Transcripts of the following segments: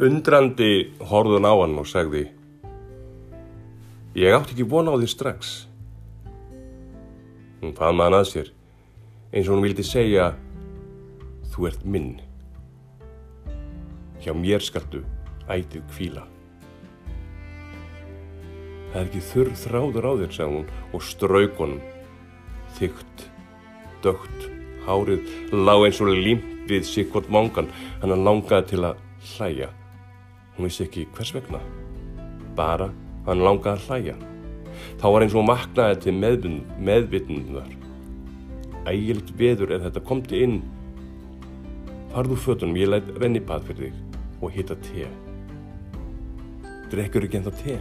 Undrandi horðun á hann og sagði Ég átti ekki vona á því strax. Hún fann hann að sér eins og hún vildi segja Þú ert minn. Hjá mér skaltu ætið kvíla. Það er ekki þurr þráður á þér, sagði hún og strauk honum. Þygt, dögt, hárið, lág eins og límt við sikkvort vangan, hann langaði til að hlæja. Hún vissi ekki hvers vegna. Bara hann langaði að hlæja. Þá var eins og maknaði til meðvitnuðar. Ægilegt veður eða þetta komti inn. Farðu fötunum, ég læt renni bað fyrir þig og hitta te. Drekkur ekki ennþá te?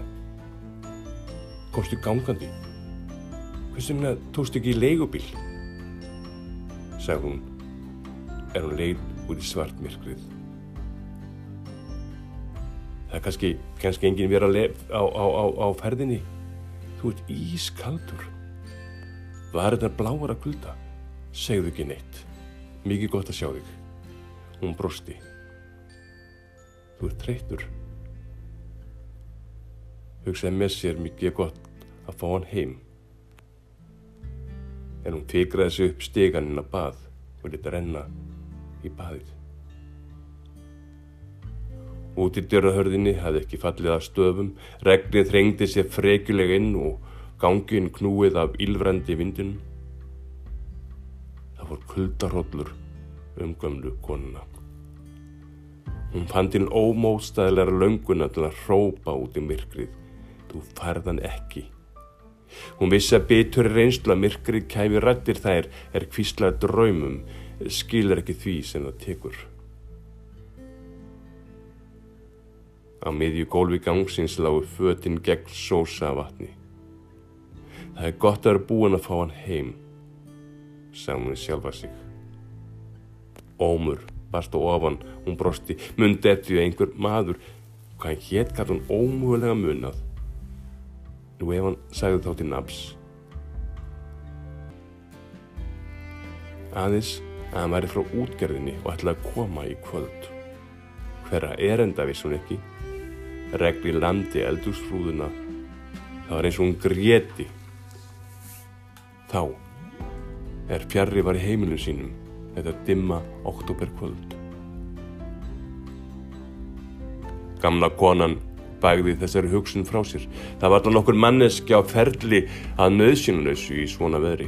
Komstu gangandi? Hversum með tókstu ekki í leigubíl? Sagði hún, er hún leið út í svart myrkrið. Það er kannski, kannski enginn verið á, á, á, á ferðinni. Þú ert ískaldur. Var þetta bláar að kulda? Segðu ekki neitt. Mikið gott að sjá þig. Hún brosti. Þú ert treytur. Hugsaði með sér mikið gott að fá hann heim. En hún tigraði sig upp steganinn að bað og leta renna í baðið. Út í dörrahörðinni hafði ekki fallið af stöfum, regnið þrengdi sér frekjuleg inn og gangin knúið af ylvrandi vindin. Það voru kuldarhóllur um gömlu konuna. Hún fann til ómóstæðilega lönguna til að hrópa út í myrkrið. Þú færðan ekki. Hún vissi að bitur reynslu að myrkrið kæfi rættir þær er kvíslar draumum, skilur ekki því sem það tekur. Á miðju gólfi gangsins lágu fötinn gegn sósa vatni. Það er gott að vera búin að fá hann heim, sagði hún sjálfa sig. Ómur barst á ofan, hún brosti, mundi eftir einhver maður, hvað hétt gæti hún ómúlega munað. Nú ef hann sagði þá til nafs. Aðeins að hann væri frá útgerðinni og ætlaði að koma í kvöld. Hverra erenda viss hún ekki? Regli landi eldúsfrúðuna. Það var eins og hún gréti. Þá er fjarrri var í heimilinu sínum þetta dimma oktoberkvöld. Gamla konan bægði þessari hugsun frá sér. Það var alltaf nokkur manneski á ferli að nöðsynlausu í svona veðri.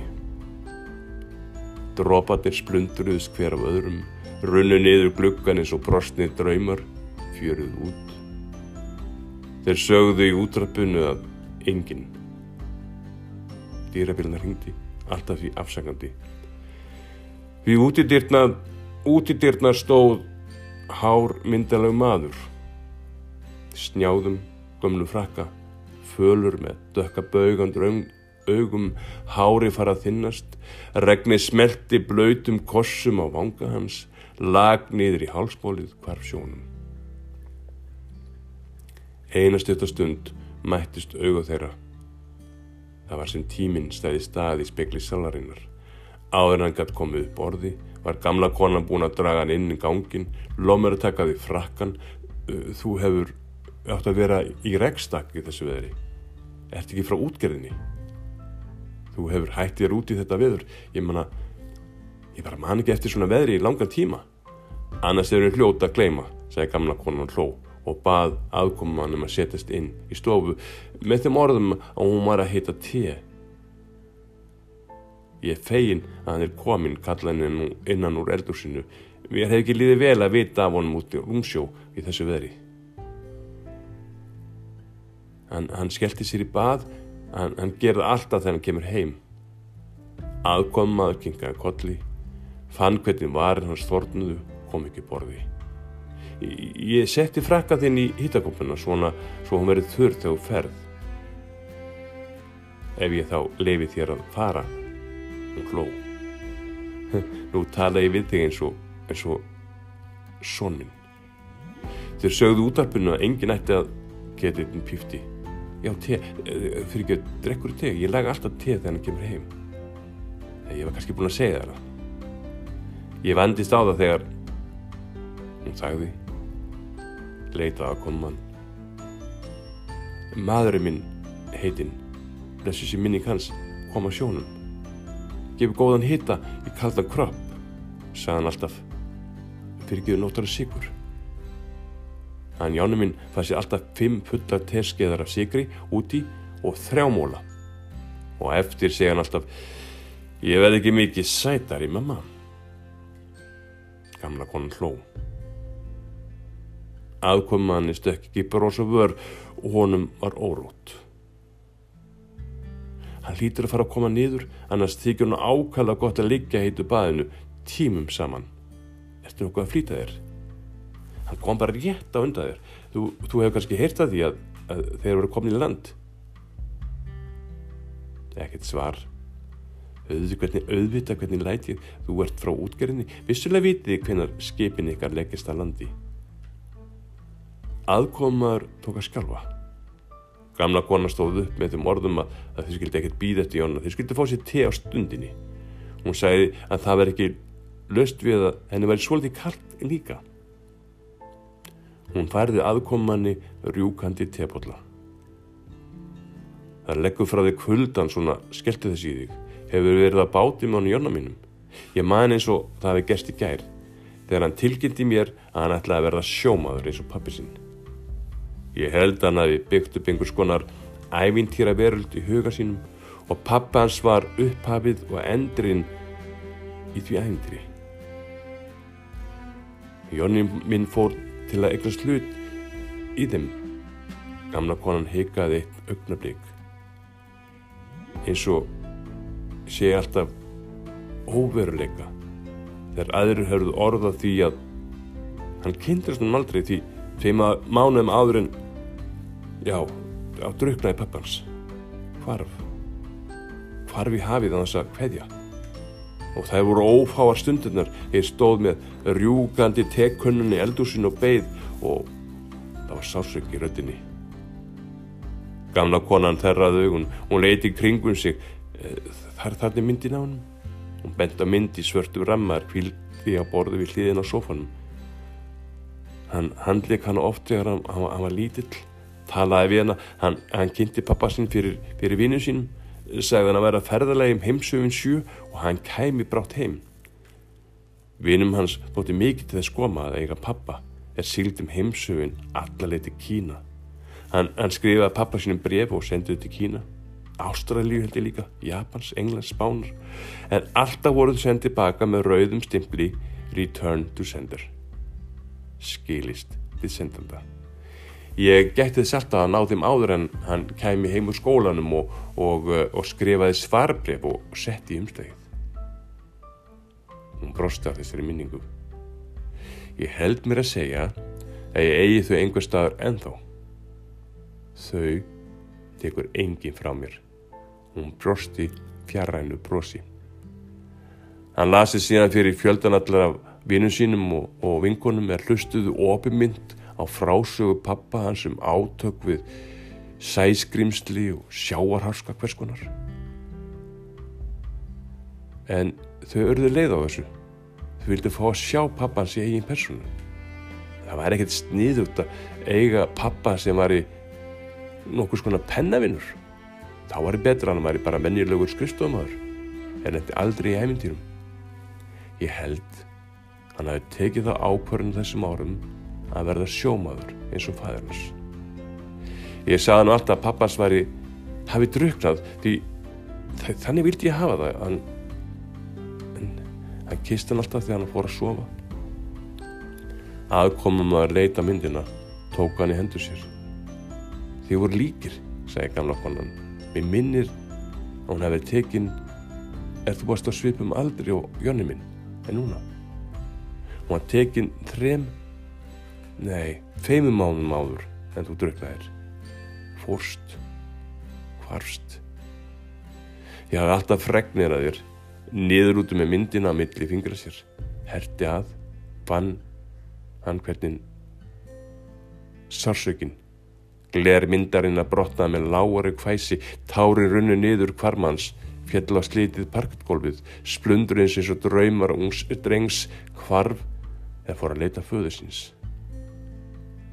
Dropatir splunduruðs hver af öðrum, runnu niður gluggan eins og brostnið draumar, fjöruð út. Þeir sögðu í útrappinu að enginn. Dýrabíluna hringdi, alltaf því afsakandi. Við útidyrna stóð hár myndaleg maður snjáðum, gömlu frakka, fölur með dökka baugandur augum, hári farað þinnast, regni smelti blöytum kossum á vanga hans, lag niður í hálsbólið hvarf sjónum. Einastjöta stund mættist auga þeirra. Það var sem tíminn stæði stað í spekli salarinnar. Áður hann gætt komið upp orði, var gamla konan búin að draga hann inn í gangin, lomur að taka því frakkan, þú hefur átt að vera í regstak í þessu veðri. Ert ekki frá útgerðinni? Þú hefur hættið þér út í þetta veður. Ég manna ég bara man ekki eftir svona veðri í langan tíma. Annars er hún hljóta að gleima sagði gamla konan hló og bað aðkoman um að setjast inn í stofu með þeim orðum að hún var að heita te ég er fegin að hann er komin kallaðin innan úr eldursinu mér hef ekki líðið vel að vita af honum út í rúmsjó í þessu veðri Hann, hann skellti sér í bað, hann, hann gerði alltaf þegar hann kemur heim. Aðkom maður kingaði kolli, fann hvernig varir hans þornuðu, kom ekki borði. Ég setti frakka þinn í hittakoppuna svona svo hún verið þurr þegar þú ferð. Ef ég þá lefi þér að fara, hún hló. Nú tala ég við þig eins og, eins og són minn. Þeir sögðu útarpunna að enginn ætti að geta einn pífti. Já, te, fyrir ekki að drekkur te, ég laga alltaf te þegar hann kemur heim. Ég var kannski búin að segja það. Ég vandist á það þegar hún sagði leitað að koma mann. Maðurinn minn heitinn, blessu sér minning hans, kom að sjónum. Gefur góðan hita í kaldan kropp, sagði hann alltaf. Fyrir getur nótara sigur. Hann Jánu minn fæði sér alltaf fimm pullar terskeiðar af sigri úti og þrjámóla. Og eftir segja hann alltaf, ég veð ekki mikið sætar í mamma. Gamla konan hló. Aðkomaðan stökk ekki bros og vör og honum var órótt. Hann hlýtur að fara að koma niður, annars þykir hann ákala gott að liggja heitu baðinu tímum saman. Ertu nokkuð að flýta þér? Hann kom bara rétt á undan þér. Þú, þú hefur kannski heyrt að því að, að þeir eru komin í land. Ekkert svar. Hvernig auðvita hvernig lætið þú ert frá útgerðinni. Vissulega vitið hvernig skipin ykkar leggist að landi. Aðkomar tók að skjálfa. Gamla kona stóð upp með þeim orðum að, að þau skildi ekkert býða eftir Jónu. Þau skildi fá sér te á stundinni. Hún sagði að það veri ekki löst við að henni væri svolítið kallt líka. Hún færði aðkomanni rjúkandi tepotla. Það leggur frá þig kvöldan svona skellti þess í þig. Hefur verið að báti með hann Jónu mínum. Ég man eins og það hefði gerst í gær. Þegar hann tilkynnti mér að hann ætlaði að verða sjómaður eins og pappi sinn. Ég held hann að við byggt upp einhvers konar ævintýra veröld í huga sínum og pappa hans var upphafið og endrin í því ævintýri. Jónni minn fór til að eignast hlut í þeim. Gamla konan heikaði eitt augnablík. Eins og sé alltaf óveruleika þegar aðrir hörðu orða því að hann kynntur svona aldrei því Tveima mánuðum áður en, já, á druknaði pappans. Hvarf. Hvarf í hafið á þess að hveðja. Og það voru ófáar stundunar. Ég stóð með rjúgandi tekkunnunni eldúsin og beigð og það var sásök í röttinni. Gamla konan þerraði augun. Hún leiti kringun sig. Eh, það er þarna myndin á hann. Hún bent að myndi svörtu rammar kvíldi á borðu við hliðin á sofanum. Hann handleik hann oft þegar hann, hann, hann var lítill, talaði við hann, hann, hann kynnti pappa sín fyrir, fyrir vinnu sínum, sagði hann að vera ferðarlegum heimsöfun sjö og hann kæmi brátt heim. Vinnum hans þótti mikið til þess koma að eiga pappa er síldum heimsöfun allarleið til Kína. Hann skrifaði pappa sínum bref og sendiði til Kína. Ástralíu held ég líka, Japans, Englands, Spánar. En alltaf voruð sendið baka með rauðum stimpli Return to Sender skilist við sendanda. Ég gætti þess alltaf að ná þeim áður en hann kæmi heim úr skólanum og, og, uh, og skrifaði svarbref og setti í umslægið. Hún brosti á þessari minningu. Ég held mér að segja að ég eigi þau einhver staðar ennþá. Þau tekur enginn frá mér. Hún brosti fjarrænu brosi. Hann lasi síðan fyrir fjöldanallar af vinnum sínum og, og vinkonum er hlustuðu opimind á frásögu pappa hans um átök við sæskrimsli og sjáarharska hverskonar. En þau örðu leið á þessu. Þau vildi fá að sjá pappans í eigin personu. Það var ekkert sniðugt að eiga pappa sem var í nokkus konar pennavinnur. Þá var það betra hann að væri bara mennilögur skrifstofamæður en þetta aldrei í æmyndýrum. Ég held Hann hafi tekið það ákvörðin þessum árum að verða sjómaður eins og fæður hans. Ég sagði hann alltaf að pappas væri hafi druknað því þannig vildi ég hafa það hann, en hann kist hann alltaf þegar hann fór að sofa. Aðkomum að leita myndina tók hann í hendur sér. Þið voru líkir, segi gamla konan. Mér minnir að hún hefði tekin er þú búist að svipum aldrei og Jónni minn en núna hún var tekin þrem nei, feimum mánum áður en þú druknaðir fórst hvarst ég hafði alltaf fregnir að þér niður út með myndina að milli fingra sér. Herti að fann hann hvernig sársökin gler myndarinn að brotna með lágari hvæsi tári runnu niður kvarmans fjall á slítið parkgólfið splundur eins eins og draumar ungs drengs kvarf eða fór að leita föðu síns.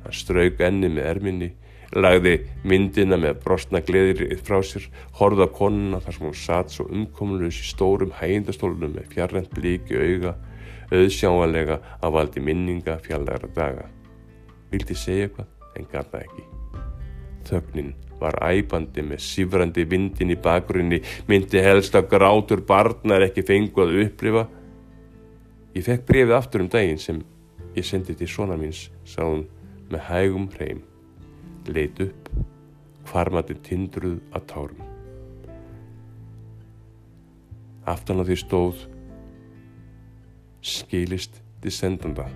Hann strauk enni með erminni, lagði myndina með brostna gleðir frá sér, horða konuna þar sem hún satt svo umkomunus í stórum hægindastólunum með fjarrent blíki auga, auðsjáanlega að valdi minninga fjallæra daga. Vildi segja eitthvað en gata ekki. Þögnin var æbandi með sífrandi vindin í bakgrunni, myndi helst að grátur barnar ekki fengu að upplifa. Ég fekk brefið aftur um daginn sem ég sendi til svona míns, sá hún með hægum hreim. Leit upp, hvarmati tindruð að tárum. Aftan á því stóð, skilist til sendanda.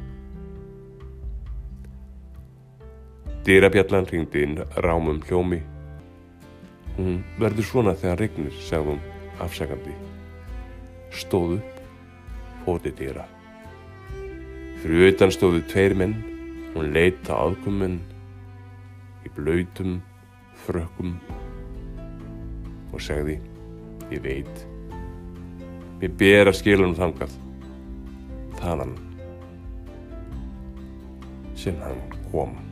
Dýrabjallan ringdi inn rámum hljómi. Hún verður svona þegar regnir, hún afsakandi. Stóð upp, fóti dýra. Fyrir utan stóðu tveir menn, hún leita aðkomin í blöytum, frökkum og segði, ég veit, mér ber að skila hún þangað, þaðan sem hann kom.